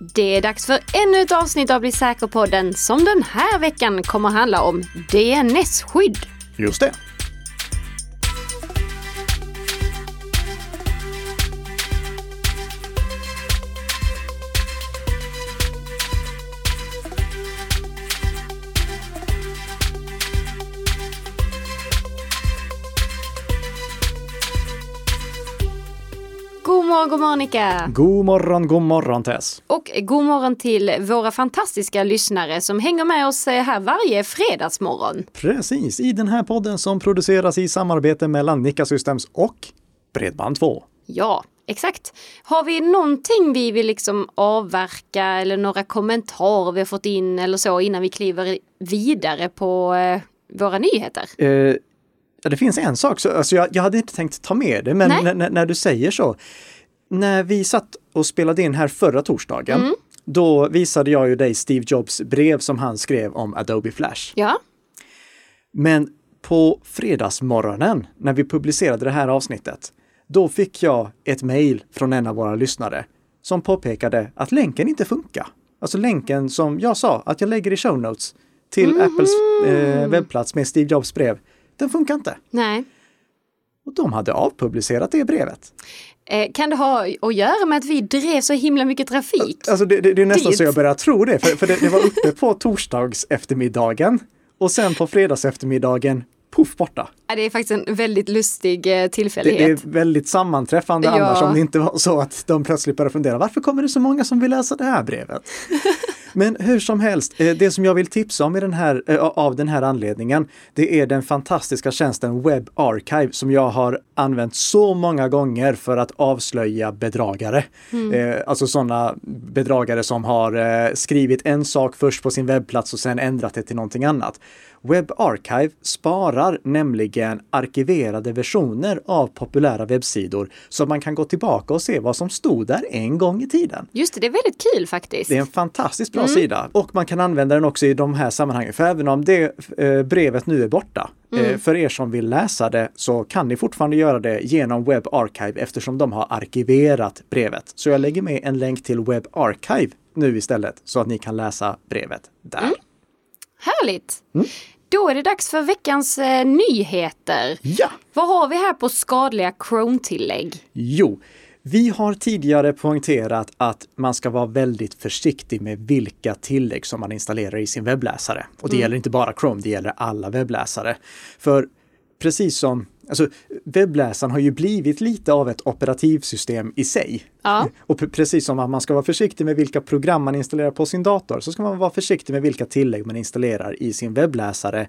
Det är dags för ännu ett avsnitt av Bli säker-podden som den här veckan kommer handla om DNS-skydd. Just det. God morgon, god morgon! God morgon, Tess. Och god morgon till våra fantastiska lyssnare som hänger med oss här varje fredagsmorgon. Precis, i den här podden som produceras i samarbete mellan Nika Systems och Bredband2. Ja, exakt. Har vi någonting vi vill liksom avverka eller några kommentarer vi har fått in eller så innan vi kliver vidare på eh, våra nyheter? Eh, ja, det finns en sak, så, alltså jag, jag hade inte tänkt ta med det, men när du säger så. När vi satt och spelade in här förra torsdagen, Mm. då visade jag ju dig Steve Jobs brev som han skrev om Adobe Flash. Ja, Men på fredagsmorgonen när vi publicerade det här avsnittet, då fick jag ett mejl från en av våra lyssnare som påpekade att länken inte funkar. Alltså länken som jag sa att jag lägger i show notes till Apples eh, webbplats med Steve Jobs brev, den funkar inte. nej. Och de hade avpublicerat det brevet. Eh, kan det ha att göra med att vi drev så himla mycket trafik? Alltså det, det, det är nästan Dit. så jag börjar tro det, för, för det, det var uppe på torsdags eftermiddagen och sen på fredags eftermiddagen, poff borta. Ja, Det är faktiskt en väldigt lustig eh, Det, tillfällighet. är väldigt sammanträffande Ja. annars om det inte var så att de plötsligt började fundera, varför kommer det så många som vill läsa det här brevet? Men hur som helst, eh, det som jag vill tipsa om i den här, eh, av den här anledningen, det är den fantastiska tjänsten Web Archive som jag har använt så många gånger för att avslöja bedragare. Eh, Alltså sådana bedragare som har skrivit en sak först på sin webbplats och sen ändrat det till någonting annat. Web Archive sparar nämligen arkiverade versioner av populära webbsidor så man kan gå tillbaka och se vad som stod där en gång i tiden. Just det, det är väldigt kul faktiskt. Det är en fantastiskt bra sida och man kan använda den också i de här sammanhangen. För även om det eh, brevet nu är borta, eh, för er som vill läsa det så kan ni fortfarande göra det genom Web Archive eftersom de har arkiverat brevet. Så jag lägger med en länk till Web Archive nu istället så att ni kan läsa brevet där. Härligt! Mm. Då är det dags för veckans eh, nyheter. Ja! Vad har vi här på skadliga Chrome-tillägg? Jo, vi har tidigare poängterat att man ska vara väldigt försiktig med vilka tillägg som man installerar i sin webbläsare. Och det gäller inte bara Chrome, det gäller alla webbläsare. För precis som Alltså, webbläsaren har ju blivit lite av ett operativsystem i sig. Ja. Och pre- precis som att man ska vara försiktig med vilka program man installerar på sin dator så ska man vara försiktig med vilka tillägg man installerar i sin webbläsare.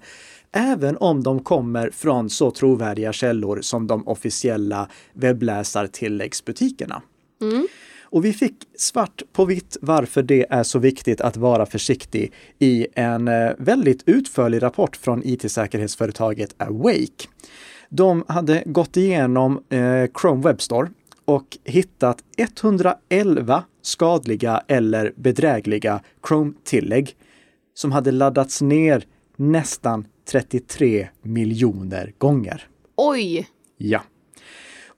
Även om de kommer från så trovärdiga källor som de officiella webbläsartilläggsbutikerna. Och vi fick svart på vitt varför det är så viktigt att vara försiktig i en eh, väldigt utförlig rapport från IT-säkerhetsföretaget Awake. De hade gått igenom eh, Chrome Web Store och hittat 111 skadliga eller bedrägliga Chrome-tillägg som hade laddats ner nästan 33 miljoner gånger. Oj! Ja.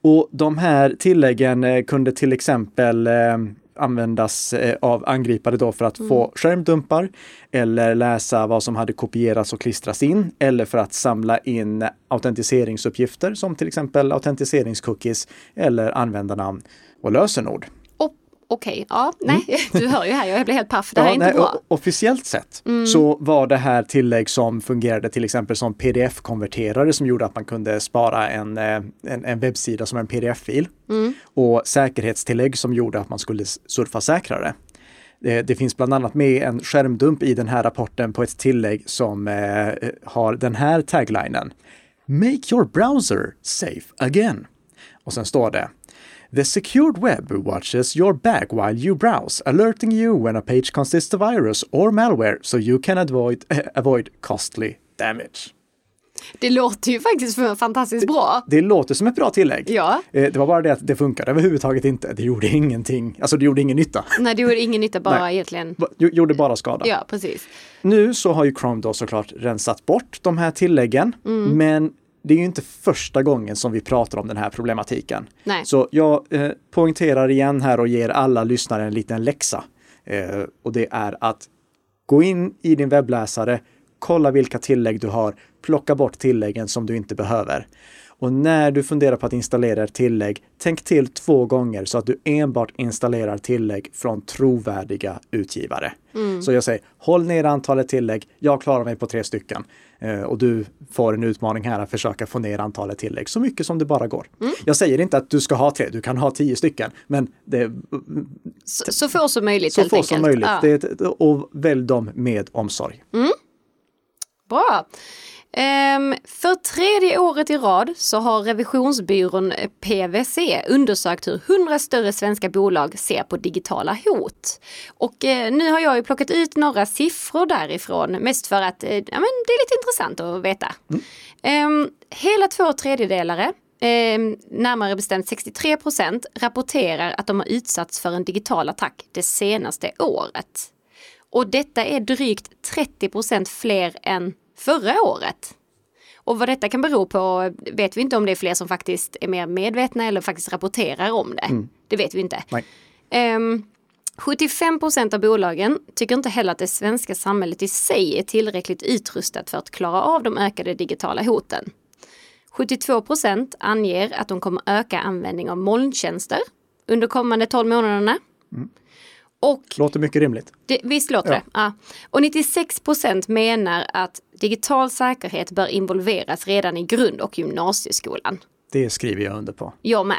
Och de här tilläggen eh, kunde till exempel eh, användas eh, av angripare då för att få skärmdumpar eller läsa vad som hade kopierats och klistrats in eller för att samla in autentiseringsuppgifter som till exempel autentiseringscookies eller användarnamn och lösenord. Okej, ja, nej, du hör ju här, jag blir helt paff. Det här är inte nej, bra. Mm. Officiellt sett så var det här tillägg som fungerade till exempel som pdf-konverterare som gjorde att man kunde spara en, eh, en, en webbsida som en pdf-fil. Mm. Och säkerhetstillägg som gjorde att man skulle surfa säkrare. Det, det finns bland annat med en skärmdump i den här rapporten på ett tillägg som eh, har den här taglinen. Make your browser safe again. Och sen står det The secured web watches your back while you browse, alerting you when a page consists of virus or malware so you can avoid, avoid costly damage. Det låter ju faktiskt fantastiskt bra. Det låter som ett bra tillägg. Ja. Eh, Det var bara det att det funkade överhuvudtaget inte. Det gjorde ingenting. Alltså det gjorde ingen nytta. Nej, det gjorde ingen nytta bara Nej. egentligen. Gjorde bara skada. Ja, precis. Nu så har ju Chrome då såklart rensat bort de här tilläggen. Mm. Men det är ju inte första gången som vi pratar om den här problematiken. Nej. Så jag eh, poängterar igen här och ger alla lyssnare en liten läxa. Eh, och det är att gå in i din webbläsare, kolla vilka tillägg du har, plocka bort tilläggen som du inte behöver. Och när du funderar på att installera ett tillägg, tänk till två gånger så att du enbart installerar tillägg från trovärdiga utgivare. Mm. Så jag säger, håll ner antalet tillägg. Jag klarar mig på tre stycken. Eh, och du får en utmaning här att försöka få ner antalet tillägg så mycket som det bara går. Mm. Jag säger inte att du ska ha tre, du kan ha tio stycken, men det, Så, så få som möjligt så helt få enkelt. som möjligt. Ja. Det, och välj dem med omsorg. Bra. Ehm, för tredje året i rad så har revisionsbyrån PWC undersökt hur 100 större svenska bolag ser på digitala hot. Och eh, nu har jag ju plockat ut några siffror därifrån, mest för att eh, ja, men det är lite intressant att veta. Ehm, hela två tredjedelare ehm, närmare bestämt 63 procent, rapporterar att de har utsatts för en digital attack det senaste året. Och detta är drygt 30 procent fler än förra året. Och vad detta kan bero på vet vi inte om det är fler som faktiskt är mer medvetna eller faktiskt rapporterar om det. Det vet vi inte. Nej. Ehm, 75 procent av bolagen tycker inte heller att det svenska samhället i sig är tillräckligt utrustat för att klara av de ökade digitala hoten. 72 procent anger att de kommer öka användning av molntjänster under kommande 12 månaderna. Och Låter mycket rimligt. det, visst låter Ja. det? Ja. Och 96 procent menar att digital säkerhet bör involveras redan i grund och gymnasieskolan. Det skriver jag under på. Jag med.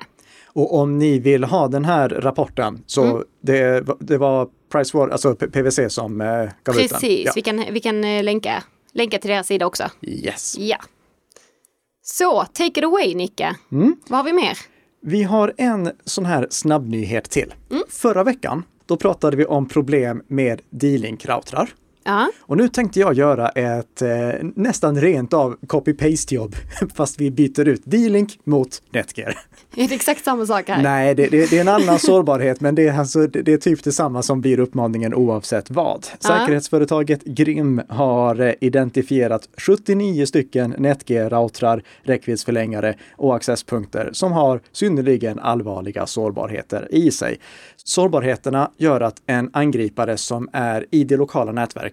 Och om ni vill ha den här rapporten så Mm. det, det var Pricewater, alltså P- PwC som eh, gav ut den. Precis, Ja. vi kan, vi kan eh, länka, länka till deras sida också. Yes. Ja. Så, take it away Nicke. Mm. Vad har vi mer? Vi har en sån här snabbnyhet till. Förra veckan, då pratade vi om problem med D-Link-routrar. Ja, Och nu tänkte jag göra ett eh, nästan rent av copy-paste jobb, fast vi byter ut D-Link mot Netgear. är det exakt samma sak här? Nej, det, det, det är en annan sårbarhet, men det är, alltså, det, är typ detsamma som blir uppmaningen oavsett vad. Säkerhetsföretaget Grim har eh, identifierat 79 stycken NetG-routrar, räckviddsförlängare och accesspunkter som har synnerligen allvarliga sårbarheter i sig. Sårbarheterna gör att en angripare som är i det lokala nätverket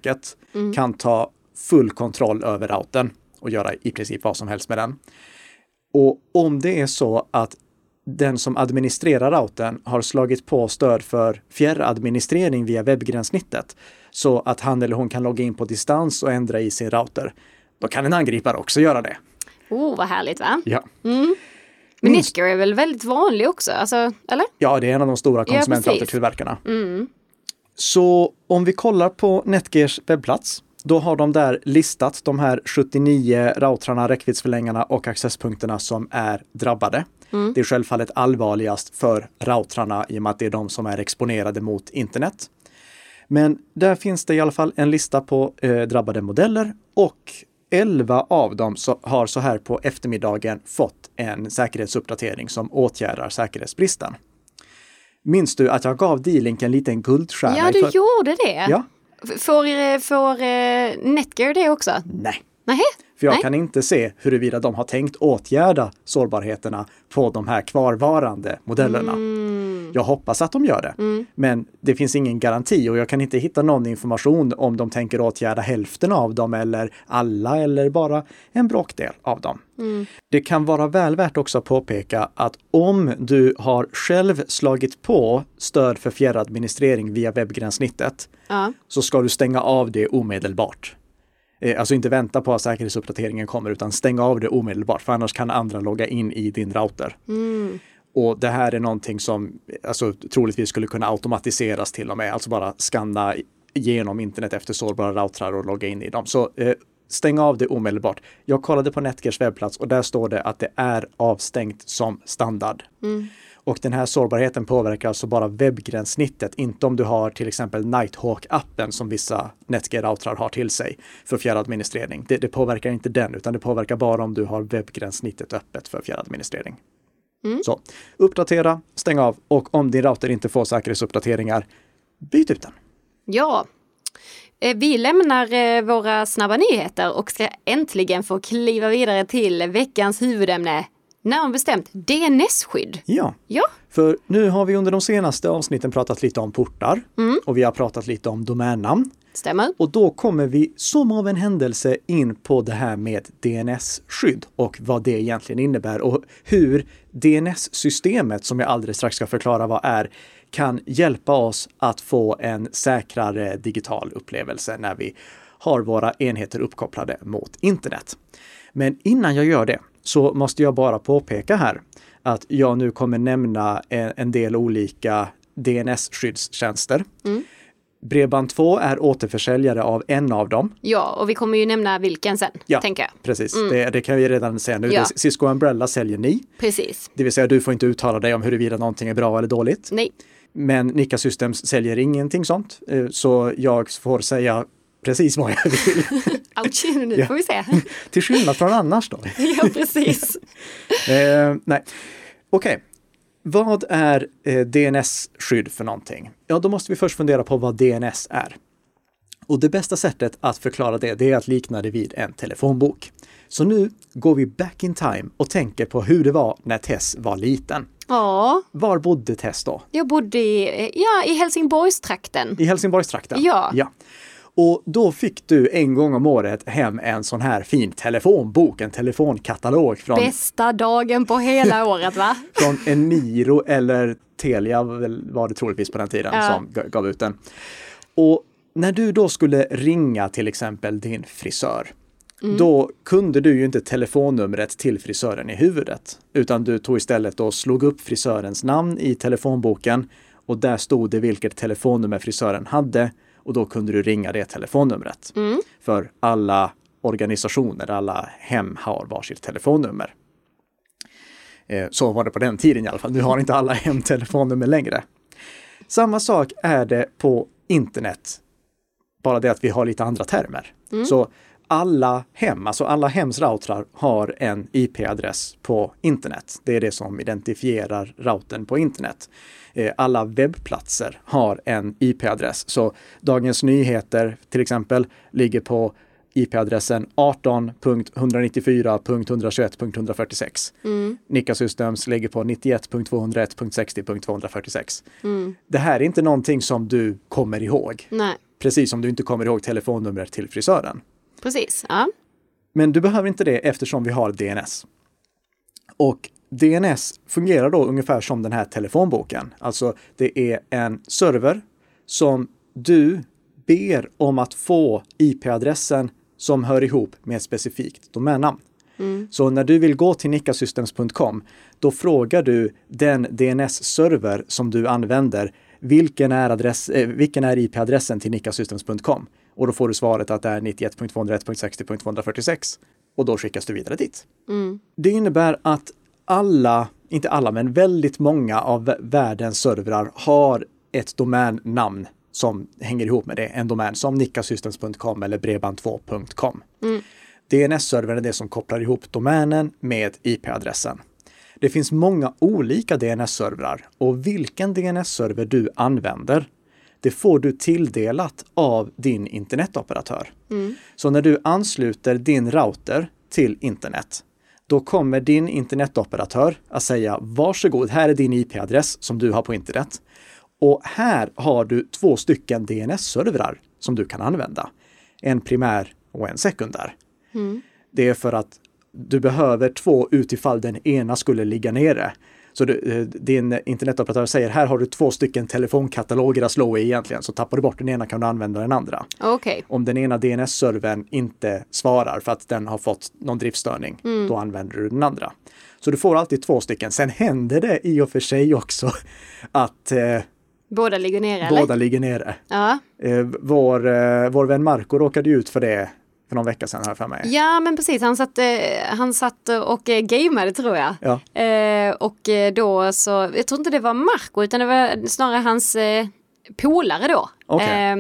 kan ta full kontroll över routern och göra i princip vad som helst med den. Och om det är så att den som administrerar routern har slagit på stöd för fjärradministrering via webbgränssnittet så att han eller hon kan logga in på distans och ändra i sin router, då kan en angripare också göra det. Oh, vad härligt va? Ja, Men Minst- Netgear är väl väldigt vanlig också, alltså, eller? ja det är en av de stora konsumentroutertillverkarna. Så om vi kollar på Netgears webbplats, då har de där listat de här 79 routrarna, räckviddsförlängarna och accesspunkterna som är drabbade. Det är självfallet allvarligast för routrarna i och med att det är de som är exponerade mot internet. Men där finns det i alla fall en lista på eh, drabbade modeller och 11 av dem så, har så här på eftermiddagen fått en säkerhetsuppdatering som åtgärdar säkerhetsbristen. Minns du att jag gav D-Link en liten guldstjärna? Ja, du för- gjorde det. Ja, Får, eh, får eh, Netgear det också? nej. Nej. För jag Nej. kan inte se huruvida de har tänkt åtgärda sårbarheterna på de här kvarvarande modellerna. Mm. Jag hoppas att de gör det. Men det finns ingen garanti och jag kan inte hitta någon information om de tänker åtgärda hälften av dem eller alla eller bara en bråkdel av dem. Det kan vara väl värt också att påpeka att om du har själv slagit på stöd för fjärradministrering via webbgränssnittet Ja. så ska du stänga av det omedelbart. Eh, Alltså inte vänta på att säkerhetsuppdateringen kommer utan stänga av det omedelbart för annars kan andra logga in i din router. Och det här är någonting som alltså, troligtvis skulle kunna automatiseras till och med, alltså bara skanna genom internet efter sårbara routrar och logga in i dem. Så eh, stäng av det omedelbart. Jag kollade på Netgears webbplats och där står det att det är avstängt som standard. Och den här sårbarheten påverkar alltså bara webbgränssnittet, inte om du har till exempel Nighthawk-appen som vissa Netgear-routrar har till sig för fjärradministrering. Det, det påverkar inte den, utan det påverkar bara om du har webbgränssnittet öppet för fjärradministrering. Så uppdatera, stäng av och om din router inte får säkerhetsuppdateringar, byt ut den. Ja. Eh, Vi lämnar eh, våra snabba nyheter och ska äntligen få kliva vidare till veckans huvudämne. Närmare bestämt DNS-skydd. Ja, Ja, för nu har vi under de senaste avsnitten pratat lite om portar och vi har pratat lite om domännamn. stämmer. Och då kommer vi som av en händelse in på det här med DNS-skydd och vad det egentligen innebär och hur DNS-systemet, som jag alldeles strax ska förklara vad är, kan hjälpa oss att få en säkrare digital upplevelse när vi har våra enheter uppkopplade mot internet. Men innan jag gör det så måste jag bara påpeka här att jag nu kommer nämna en, del olika DNS-skyddstjänster. Bredband2 är återförsäljare av en av dem. Ja, och vi kommer ju nämna vilken sen, Ja. tänker jag. Precis, det, det kan vi redan säga nu. Ja. Cisco Umbrella säljer ni. Precis. Det vill säga du får inte uttala dig om huruvida någonting är bra eller dåligt. Nej, Men Nika Systems säljer ingenting sånt. Eh, Så jag får säga precis vad jag vill. ouch, nu får vi se. Till skillnad från annars då. ja, precis. Eh, nej, okej. Vad är eh, DNS-skydd för någonting? Ja, då måste vi först fundera på vad DNS är. Och det bästa sättet att förklara det, det är att likna det vid en telefonbok. Så nu går vi back in time och tänker på hur det var när Tess var liten. Ja, Var bodde Tess då? jag bodde i, ja, i Helsingborgstrakten. I Helsingborgstrakten? Ja. ja. Och då fick du en gång om året hem en sån här fin telefonbok, en telefonkatalog från Bästa dagen på hela året, va? från Eniro eller Telia var det troligtvis på den tiden Ja. som gav ut den. Och när du då skulle ringa till exempel din frisör, då kunde du ju inte telefonnumret till frisören i huvudet, utan du tog istället och slog upp frisörens namn i telefonboken och där stod det vilket telefonnummer frisören hade och då kunde du ringa det telefonnumret. För alla organisationer, alla hem har varsitt telefonnummer. Eh, Så var det på den tiden i alla fall. Nu har inte alla hem telefonnummer längre. Samma sak är det på internet. Bara det att vi har lite andra termer. Så alla hem, alltså alla hems routrar har en IP-adress på internet. Det är det som identifierar routern på internet. Eh, Alla webbplatser har en IP-adress. Så Dagens Nyheter till exempel ligger på IP-adressen 18.194.121.146. Nika Systems ligger på 91.201.60.246. Det här är inte någonting som du kommer ihåg. Nej, Precis som du inte kommer ihåg telefonnumret till frisören. Precis. Ja. Men du behöver inte det eftersom vi har DNS. Och DNS fungerar då ungefär som den här telefonboken. Alltså det är en server som du ber om att få IP-adressen som hör ihop med ett specifikt domännamn. Så när du vill gå till nickasystems.com, då frågar du den DNS-server som du använder, vilken är, adress, eh, vilken är IP-adressen till nickasystems.com? Och då får du svaret att det är 91.201.60.246 och då skickas du vidare dit. Det innebär att alla, inte alla, men väldigt många av världens servrar har ett domännamn som hänger ihop med det. En domän som nickasystems.com eller bredband2.com. DNS-servern är det som kopplar ihop domänen med IP-adressen. Det finns många olika DNS-servrar och vilken DNS-server du använder, det får du tilldelat av din internetoperatör. Så när du ansluter din router till internet, då kommer din internetoperatör att säga varsågod, här är din IP-adress som du har på internet. Och här har du två stycken DNS-servrar som du kan använda. En primär och en sekundär. Det är för att du behöver två utifall den ena skulle ligga nere. Så du, eh, din internetoperatör säger här har du två stycken telefonkataloger att slå i egentligen, så tappar du bort den ena kan du använda den andra. Okej. Om den ena DNS-servern inte svarar för att den har fått någon driftstörning, då använder du den andra. Så du får alltid två stycken. Sen händer det i och för sig också att eh, Båda ligger nere, eller? båda ligger nere. Ja. Eh, vår, eh, vår vän Marco råkade ut för det för någon vecka sedan, jag för mig. Ja, men precis. Han satt, eh, han satt och eh, gameade, tror jag. Ja. Eh, och eh, då så, jag tror inte det var Marco, utan det var snarare hans eh, polare då. Okej.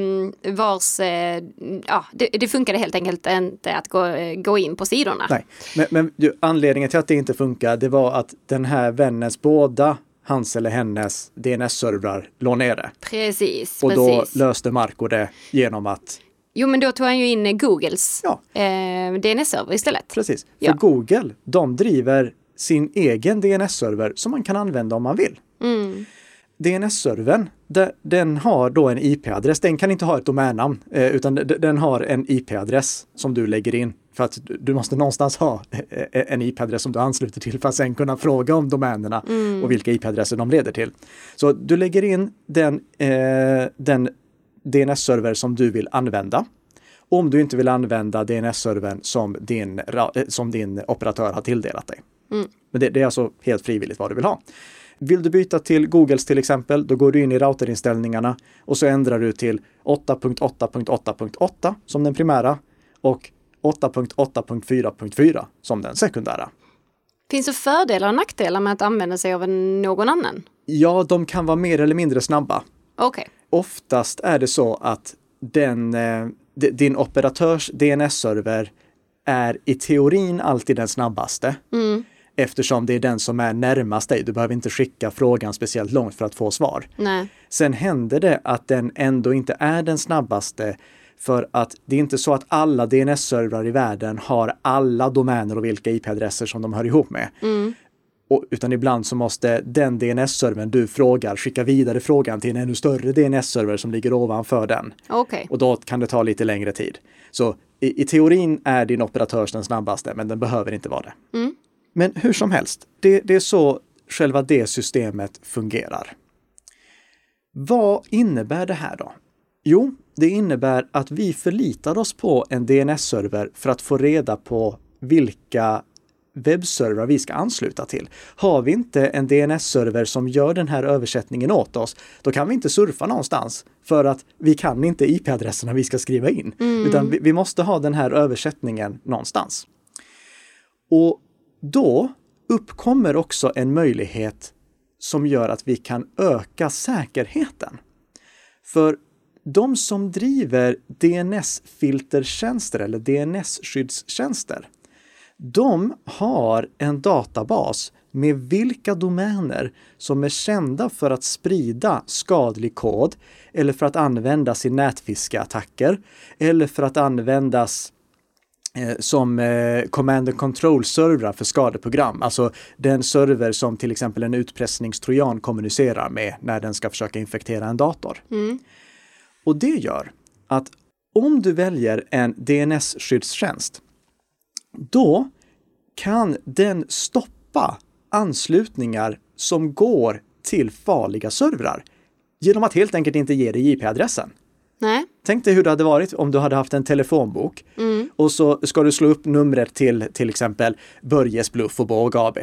Eh, vars, eh, ja, det, det funkade helt enkelt inte att gå, gå in på sidorna. Nej, men, men ju, anledningen till att det inte funkar, det var att den här vännens båda hans eller hennes DNS-servrar låg nere. Precis, Och då precis. löste Marco det genom att, Jo, men då tog han ju in eh, Googles ja, eh, DNS-server istället. precis. För Ja. Google, de driver sin egen DNS-server som man kan använda om man vill. Mm. DNS-servern, de- den har då en IP-adress. Den kan inte ha ett domännamn, eh, utan de- den har en IP-adress som du lägger in. För att du- måste någonstans ha eh, en IP-adress som du ansluter till för att sen kunna fråga om domänerna och vilka IP-adresser de leder till. Så du lägger in den, eh, den DNS-server som du vill använda. Om du inte vill använda DNS-servern som din, eh, som din operatör har tilldelat dig. Men det, det är alltså helt frivilligt vad du vill ha. Vill du byta till Googles till exempel, då går du in i routerinställningarna och så ändrar du till 8.8.8.8 som den primära och 8.8.4.4 som den sekundära. Finns det fördelar och nackdelar med att använda sig av någon annan? Ja, de kan vara mer eller mindre snabba. Okej. Oftast är det så att den, eh, din operatörs DNS-server är i teorin alltid den snabbaste. Eftersom det är den som är närmast dig. Du behöver inte skicka frågan speciellt långt för att få svar. Nej. Sen händer det att den ändå inte är den snabbaste för att det är inte så att alla DNS-servrar i världen har alla domäner och vilka IP-adresser som de hör ihop med. Och, utan ibland så måste den DNS-servern du frågar skicka vidare frågan till en ännu större DNS-server som ligger ovanför den. Okej. Och då kan det ta lite längre tid. Så i, i teorin är din operatörs den snabbaste, men den behöver inte vara det. Men hur som helst, det, det är så själva det systemet fungerar. Vad innebär det här då? Jo, det innebär att vi förlitar oss på en DNS-server för att få reda på vilka webbservrar vi ska ansluta till. Har vi inte en DNS-server som gör den här översättningen åt oss, då kan vi inte surfa någonstans för att vi kan inte IP-adresserna vi ska skriva in, utan vi, vi måste ha den här översättningen någonstans. Och då uppkommer också en möjlighet som gör att vi kan öka säkerheten. För de som driver DNS-filtertjänster eller DNS-skyddstjänster, de har en databas med vilka domäner som är kända för att sprida skadlig kod eller för att användas i nätfiskeattacker eller för att användas eh, som eh, command and control-servrar för skadeprogram. Alltså den server som till exempel en utpressningstrojan kommunicerar med när den ska försöka infektera en dator. Och det gör att om du väljer en DNS-skyddstjänst, då kan den stoppa anslutningar som går till farliga servrar genom att helt enkelt inte ge dig IP-adressen. Nej. Tänk dig hur det hade varit om du hade haft en telefonbok och så ska du slå upp numret till till exempel Börjes Bluff och Båg AB.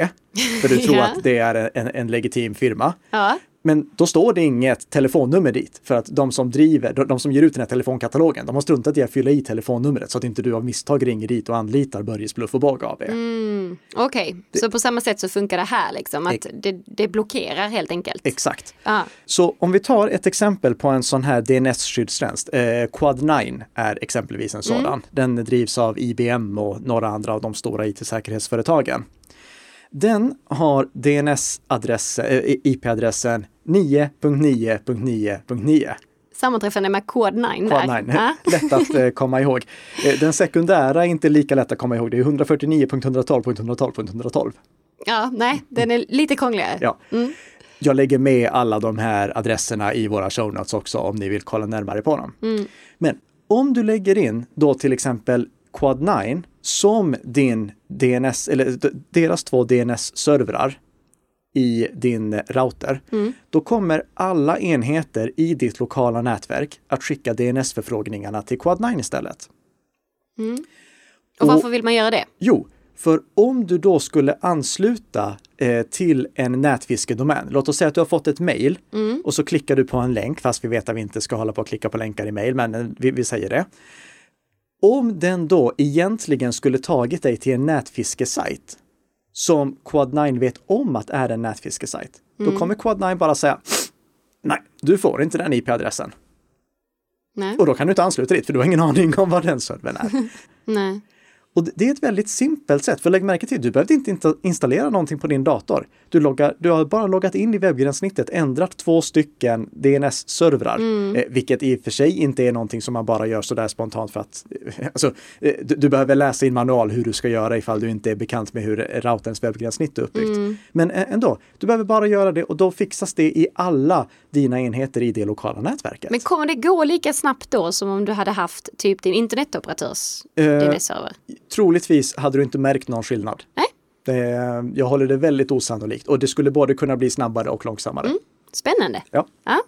För du tror Ja. att det är en, en legitim firma. Ja. Men då står det inget telefonnummer dit för att de som driver, de, som ger ut den här telefonkatalogen, de har struntat i att fylla i telefonnumret så att inte du av misstag ringer dit och anlitar Börjes Bluff och Båg AB. Mm, Okej, så på samma sätt så funkar det här liksom, att det, det blockerar helt enkelt. Exakt. Ja. Så om vi tar ett exempel på en sån här DNS-skyddstjänst. Eh, Quad9 är exempelvis en sådan. Den drivs av IBM och några andra av de stora IT-säkerhetsföretagen. Den har DNS-adress, eh, IP-adressen 9.9.9.9. Sammanträffande med kod 9 där. Quad9, Ja. lätt att eh, komma ihåg. Eh, Den sekundära är inte lika lätt att komma ihåg. Det är 149.112.112.112. ja, nej, den är lite krångligare. Ja. Jag lägger med alla de här adresserna i våra show notes också om ni vill kolla närmare på dem. Men om du lägger in då till exempel Quad9 som din DNS, eller deras två DNS-servrar i din router, då kommer alla enheter i ditt lokala nätverk att skicka DNS-förfrågningarna till Quad9 istället. Och varför vill man göra det? Jo, för om du då skulle ansluta eh, till en nätfiskedomän, låt oss säga att du har fått ett mejl och så klickar du på en länk, fast vi vet att vi inte ska hålla på att klicka på länkar i mejl, men eh, vi, vi säger det. Om den då egentligen skulle tagit dig till en nätfiskesajt som Quad9 vet om att är en nätfiskesajt, då kommer Quad9 bara säga Nej, du får inte den IP-adressen. Nej. Och då kan du inte ansluta dit, för du har ingen aning om vad den servern är. nej. Och det är ett väldigt simpelt sätt, för lägg märke till, du behövde inte installera någonting på din dator. Du, loggar, du har bara loggat in i webbgränssnittet, ändrat två stycken DNS-servrar, mm. eh, vilket i och för sig inte är någonting som man bara gör sådär spontant för att eh, alltså, eh, du, du, behöver läsa i en manual hur du ska göra ifall du inte är bekant med hur routerns webbgränssnitt är uppbyggt. Mm. Men ändå, du behöver bara göra det och då fixas det i alla dina enheter i det lokala nätverket. Men kommer det gå lika snabbt då som om du hade haft typ din internetoperatörs eh, DNS-server? Troligtvis hade du inte märkt någon skillnad. Nej. Det, jag håller det väldigt osannolikt och det skulle både kunna bli snabbare och långsammare. Mm. Spännande. Ja. ja.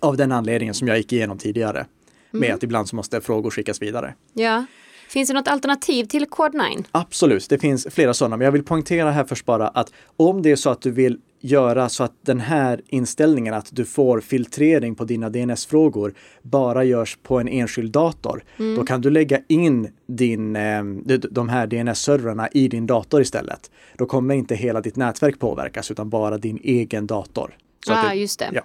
Av den anledningen som jag gick igenom tidigare. Mm. Med att ibland så måste frågor skickas vidare. Ja. Finns det något alternativ till Code9? Absolut, det finns flera sådana. Men jag vill poängtera här först bara att om det är så att du vill göra så att den här inställningen att du får filtrering på dina DNS-frågor bara görs på en enskild dator. Mm. Då kan du lägga in din, eh, de här DNS-servrarna i din dator istället. Då kommer inte hela ditt nätverk påverkas utan bara din egen dator. Så ah, du, just det. Ja.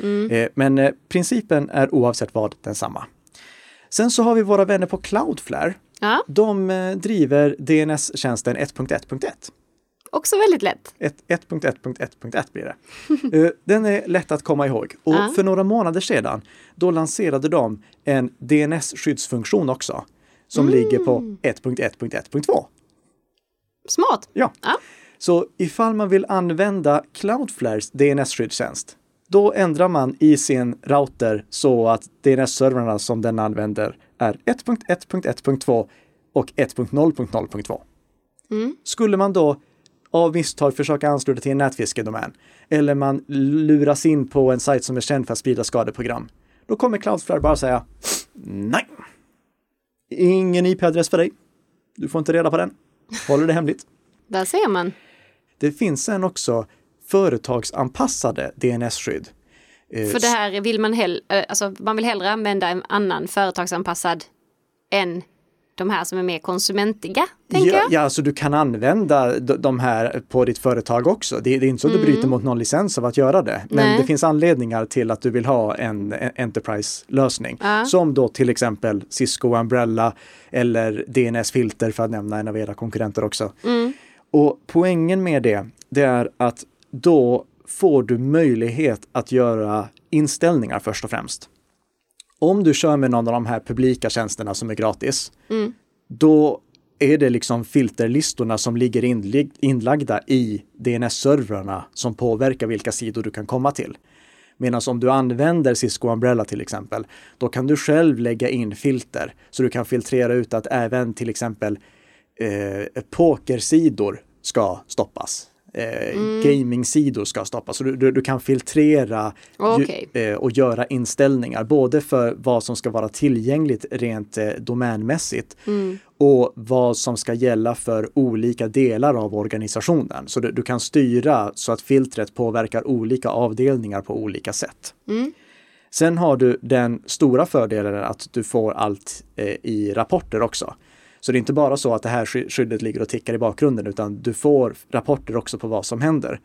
Mm. Eh, men eh, principen är oavsett vad densamma. Sen så har vi våra vänner på Cloudflare. Ja. De driver DNS-tjänsten 1.1.1. Också väldigt lätt. 1.1.1.1 blir det. Eh, den är lätt att komma ihåg. Och uh. för några månader sedan, då lanserade de en DNS-skyddsfunktion också. Som mm. ligger på 1.1.1.2. Smart! Ja. Uh. Så ifall man vill använda Cloudflares DNS-skyddstjänst, då ändrar man i sin router så att DNS-servrarna som den använder är 1.1.1.2 och 1.0.0.2. Mm. Skulle man då av misstag försöka ansluta till en nätfiskedomän eller man luras in på en sajt som är känd för att sprida skadeprogram. Då kommer Cloudflare bara säga nej. Ingen IP-adress för dig. Du får inte reda på den. Håller det hemligt. Där ser man. Det finns sen också företagsanpassade DNS-skydd. Eh, för det här vill man hellre, eh, alltså man vill hellre använda en annan företagsanpassad än de här som är mer konsumentiga? Tänker ja, jag. ja, alltså du kan använda de här på ditt företag också. Det, det är inte så att mm. du bryter mot någon licens av att göra det. Men Nej. det finns anledningar till att du vill ha en, en Enterprise-lösning. Ja. Som då till exempel Cisco Umbrella eller DNS-filter för att nämna en av era konkurrenter också. Mm. Och poängen med det, det är att då får du möjlighet att göra inställningar först och främst om du kör med någon av de här publika tjänsterna som är gratis, mm. då är det liksom filterlistorna som ligger inlagda i DNS-servrarna som påverkar vilka sidor du kan komma till. Medan om du använder Cisco Umbrella till exempel, då kan du själv lägga in filter. Så du kan filtrera ut att även till exempel eh, pokersidor ska stoppas eh, mm. gamingsidor ska stoppas. Så du, du, du kan filtrera okay. ju, eh, och göra inställningar både för vad som ska vara tillgängligt rent eh, domänmässigt mm. och vad som ska gälla för olika delar av organisationen. Så du, du, kan styra så att filtret påverkar olika avdelningar på olika sätt. Mm. Sen har du den stora fördelen att du får allt eh, i rapporter också. Så det är inte bara så att det här skyddet ligger och tickar i bakgrunden, utan du får rapporter också på vad som händer.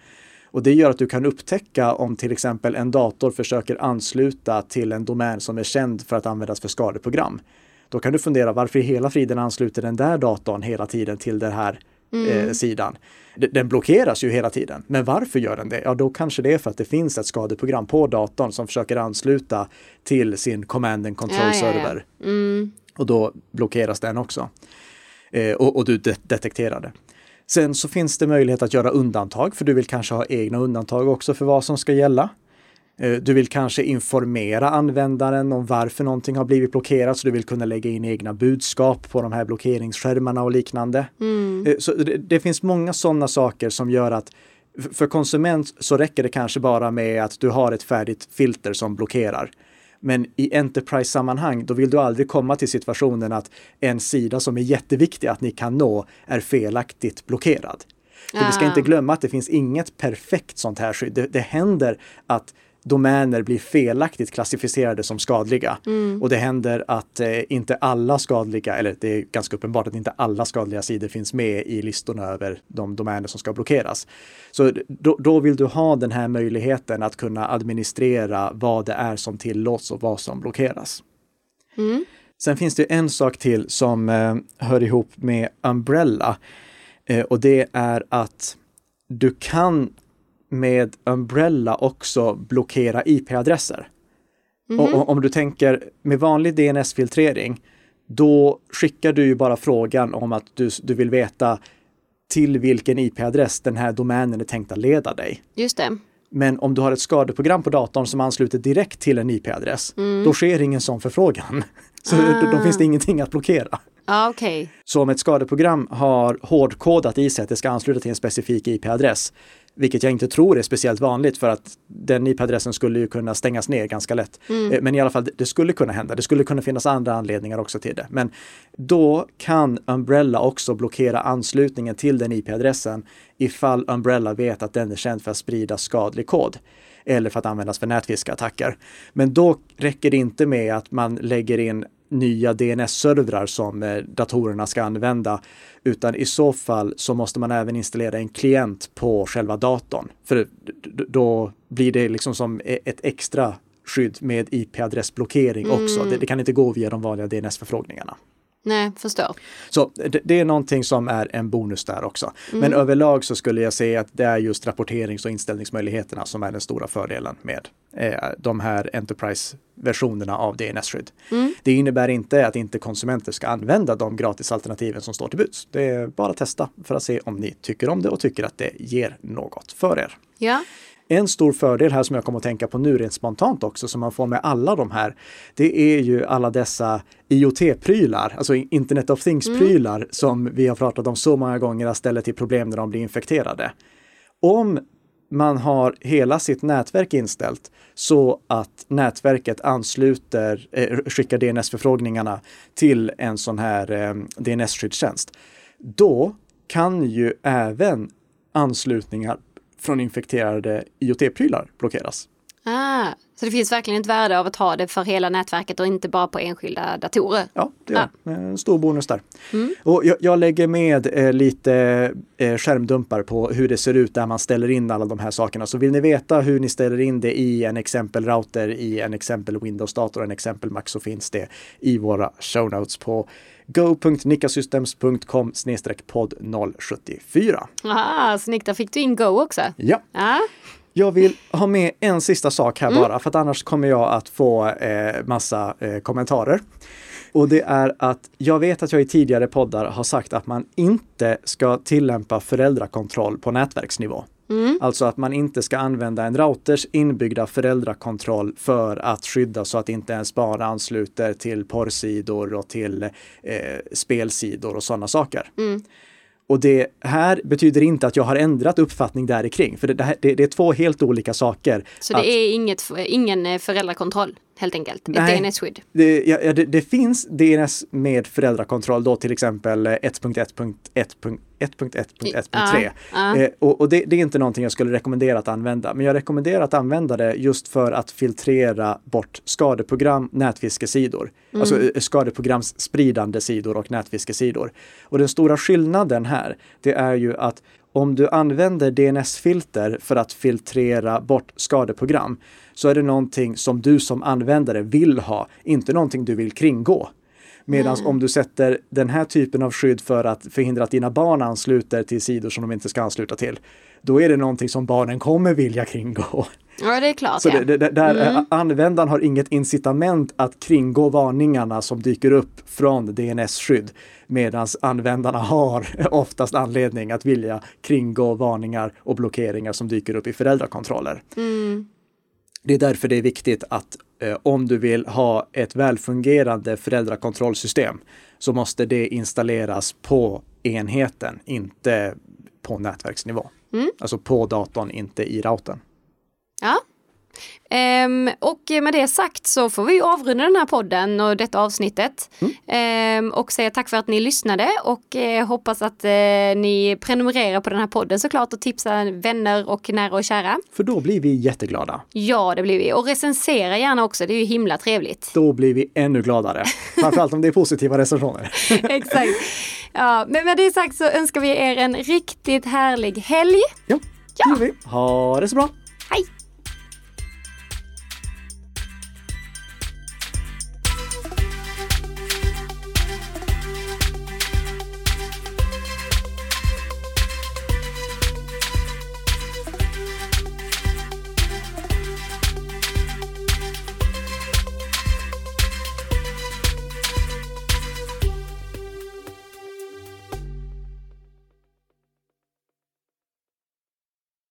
Och det gör att du kan upptäcka om till exempel en dator försöker ansluta till en domän som är känd för att användas för skadeprogram. Då kan du fundera varför i hela friden ansluter den där datorn hela tiden till den här mm. eh, sidan. Den blockeras ju hela tiden, men varför gör den det? Ja, då kanske det är för att det finns ett skadeprogram på datorn som försöker ansluta till sin command and control server. Ja, ja. Mm. Och då blockeras den också. Eh, och, och, du de detekterar det. Sen så finns det möjlighet att göra undantag, för du vill kanske ha egna undantag också för vad som ska gälla. Eh, du vill kanske informera användaren om varför någonting har blivit blockerat, så du vill kunna lägga in egna budskap på de här blockeringsskärmarna och liknande. Mm. Eh, så det, det finns många sådana saker som gör att för konsument så räcker det kanske bara med att du har ett färdigt filter som blockerar. Men i Enterprise-sammanhang, då vill du aldrig komma till situationen att en sida som är jätteviktig att ni kan nå är felaktigt blockerad. För vi ska inte glömma att det finns inget perfekt sånt här skydd. Det, det händer att domäner blir felaktigt klassificerade som skadliga. Mm. Och det händer att eh, inte alla skadliga, eller det är ganska uppenbart att inte alla skadliga sidor finns med i listorna över de domäner som ska blockeras. Så då, då, vill du ha den här möjligheten att kunna administrera vad det är som tillåts och vad som blockeras. Mm. Sen finns det en sak till som eh, hör ihop med Umbrella. Eh, och det är att du kan med Umbrella också blockera IP-adresser. Och, och om du tänker med vanlig DNS-filtrering, då skickar du ju bara frågan om att du, du vill veta till vilken IP-adress den här domänen är tänkt att leda dig. Just det. Men om du har ett skadeprogram på datorn som ansluter direkt till en IP-adress, då sker ingen sån förfrågan. Så då, då finns det ingenting att blockera. Ja, okej. Så om ett skadeprogram har hårdkodat i sig att det ska ansluta till en specifik IP-adress, vilket jag inte tror är speciellt vanligt för att den IP-adressen skulle ju kunna stängas ner ganska lätt. Eh, Men i alla fall, det- det skulle kunna hända. Det skulle kunna finnas andra anledningar också till det. Men då kan Umbrella också blockera anslutningen till den IP-adressen ifall Umbrella vet att den är känd för att sprida skadlig kod eller för att användas för nätfiskeattacker. Men då räcker det inte med att man lägger in nya DNS-servrar som eh, datorerna ska använda, utan i så fall så måste man även installera en klient på själva datorn. För då blir det liksom som e- ett extra skydd med IP-adressblockering också. Det, det kan inte gå via de vanliga DNS-förfrågningarna. Nej, förstår. Så det, det är någonting som är en bonus där också. Men överlag så skulle jag säga att det är just rapporterings och inställningsmöjligheterna som är den stora fördelen med eh, de här Enterprise-versionerna av DNS-skydd. Det innebär inte att inte konsumenter ska använda de gratisalternativen som står till buds. Det är bara att testa för att se om ni tycker om det och tycker att det ger något för er. Ja. En stor fördel här som jag kommer att tänka på nu rent spontant också som man får med alla de här, det är ju alla dessa IoT-prylar, alltså Internet of Things-prylar som vi har pratat om så många gånger att ställa till problem när de blir infekterade. Om man har hela sitt nätverk inställt så att nätverket ansluter, eh, skickar DNS-förfrågningarna till en sån här eh, DNS-skyddstjänst, då kan ju även anslutningar från infekterade IoT-prylar blockeras. Ah, så det finns verkligen ett värde av att ha det för hela nätverket och inte bara på enskilda datorer. Ja, det är en stor bonus där. Och jag, jag lägger med eh, lite eh, skärmdumpar på hur det ser ut där man ställer in alla de här sakerna. Så vill ni veta hur ni ställer in det i en exempel router, i en exempel Windows-dator, en exempel Mac så finns det i våra show notes på go.nikasystems.com podd 074. Aha, snyggt, där fick du in Go också. Ja. Ja, Jag vill ha med en sista sak här bara, för att annars kommer jag att få eh, massa eh, kommentarer. Och det är att jag vet att jag i tidigare poddar har sagt att man inte ska tillämpa föräldrakontroll på nätverksnivå. Alltså att man inte ska använda en routers inbyggda föräldrakontroll för att skydda så att inte ens barn ansluter till porrsidor och till eh, spelsidor och sådana saker. Och det här betyder inte att jag har ändrat uppfattning där kring, för det, det, det är två helt olika saker. så det Att- är inget, ingen eh, föräldrakontroll helt enkelt. Nej. Ett DNS-skydd. Det, ja, det, det finns DNS med föräldrakontroll då till exempel eh, 1.1.1.1.1.3. Ja, ja. Eh, och och det, det är inte någonting jag skulle rekommendera att använda. Men jag rekommenderar att använda det just för att filtrera bort skadeprogram, nätfiskesidor. Alltså eh, skadeprogramsspridande sidor och nätfiskesidor. Och den stora skillnaden här, det är ju att om du använder DNS-filter för att filtrera bort skadeprogram så är det någonting som du som användare vill ha, inte någonting du vill kringgå. Medan om du sätter den här typen av skydd för att förhindra att dina barn ansluter till sidor som de inte ska ansluta till, då är det någonting som barnen kommer vilja kringgå. Ja, det är klart. Så ja. det, det, där eh, användaren har inget incitament att kringgå varningarna som dyker upp från DNS-skydd. Medan användarna har oftast anledning att vilja kringgå varningar och blockeringar som dyker upp i föräldrakontroller. Det är därför det är viktigt att eh, om du vill ha ett välfungerande föräldrakontrollsystem så måste det installeras på enheten, inte på nätverksnivå. Alltså på datorn, inte i routern. Ja. Ehm, och med det sagt så får vi avrunda den här podden och detta avsnittet. Ehm, och säga tack för att ni lyssnade och eh, hoppas att eh, ni prenumererar på den här podden såklart och tipsar vänner och nära och kära. För då blir vi jätteglada. Ja, det blir vi. Och recensera gärna också, det är ju himla trevligt. Då blir vi ännu gladare. Framförallt om det är positiva recensioner. Exakt. Ja, men med det sagt så önskar vi er en riktigt härlig helg. Ja, det gör vi. Ha det så bra!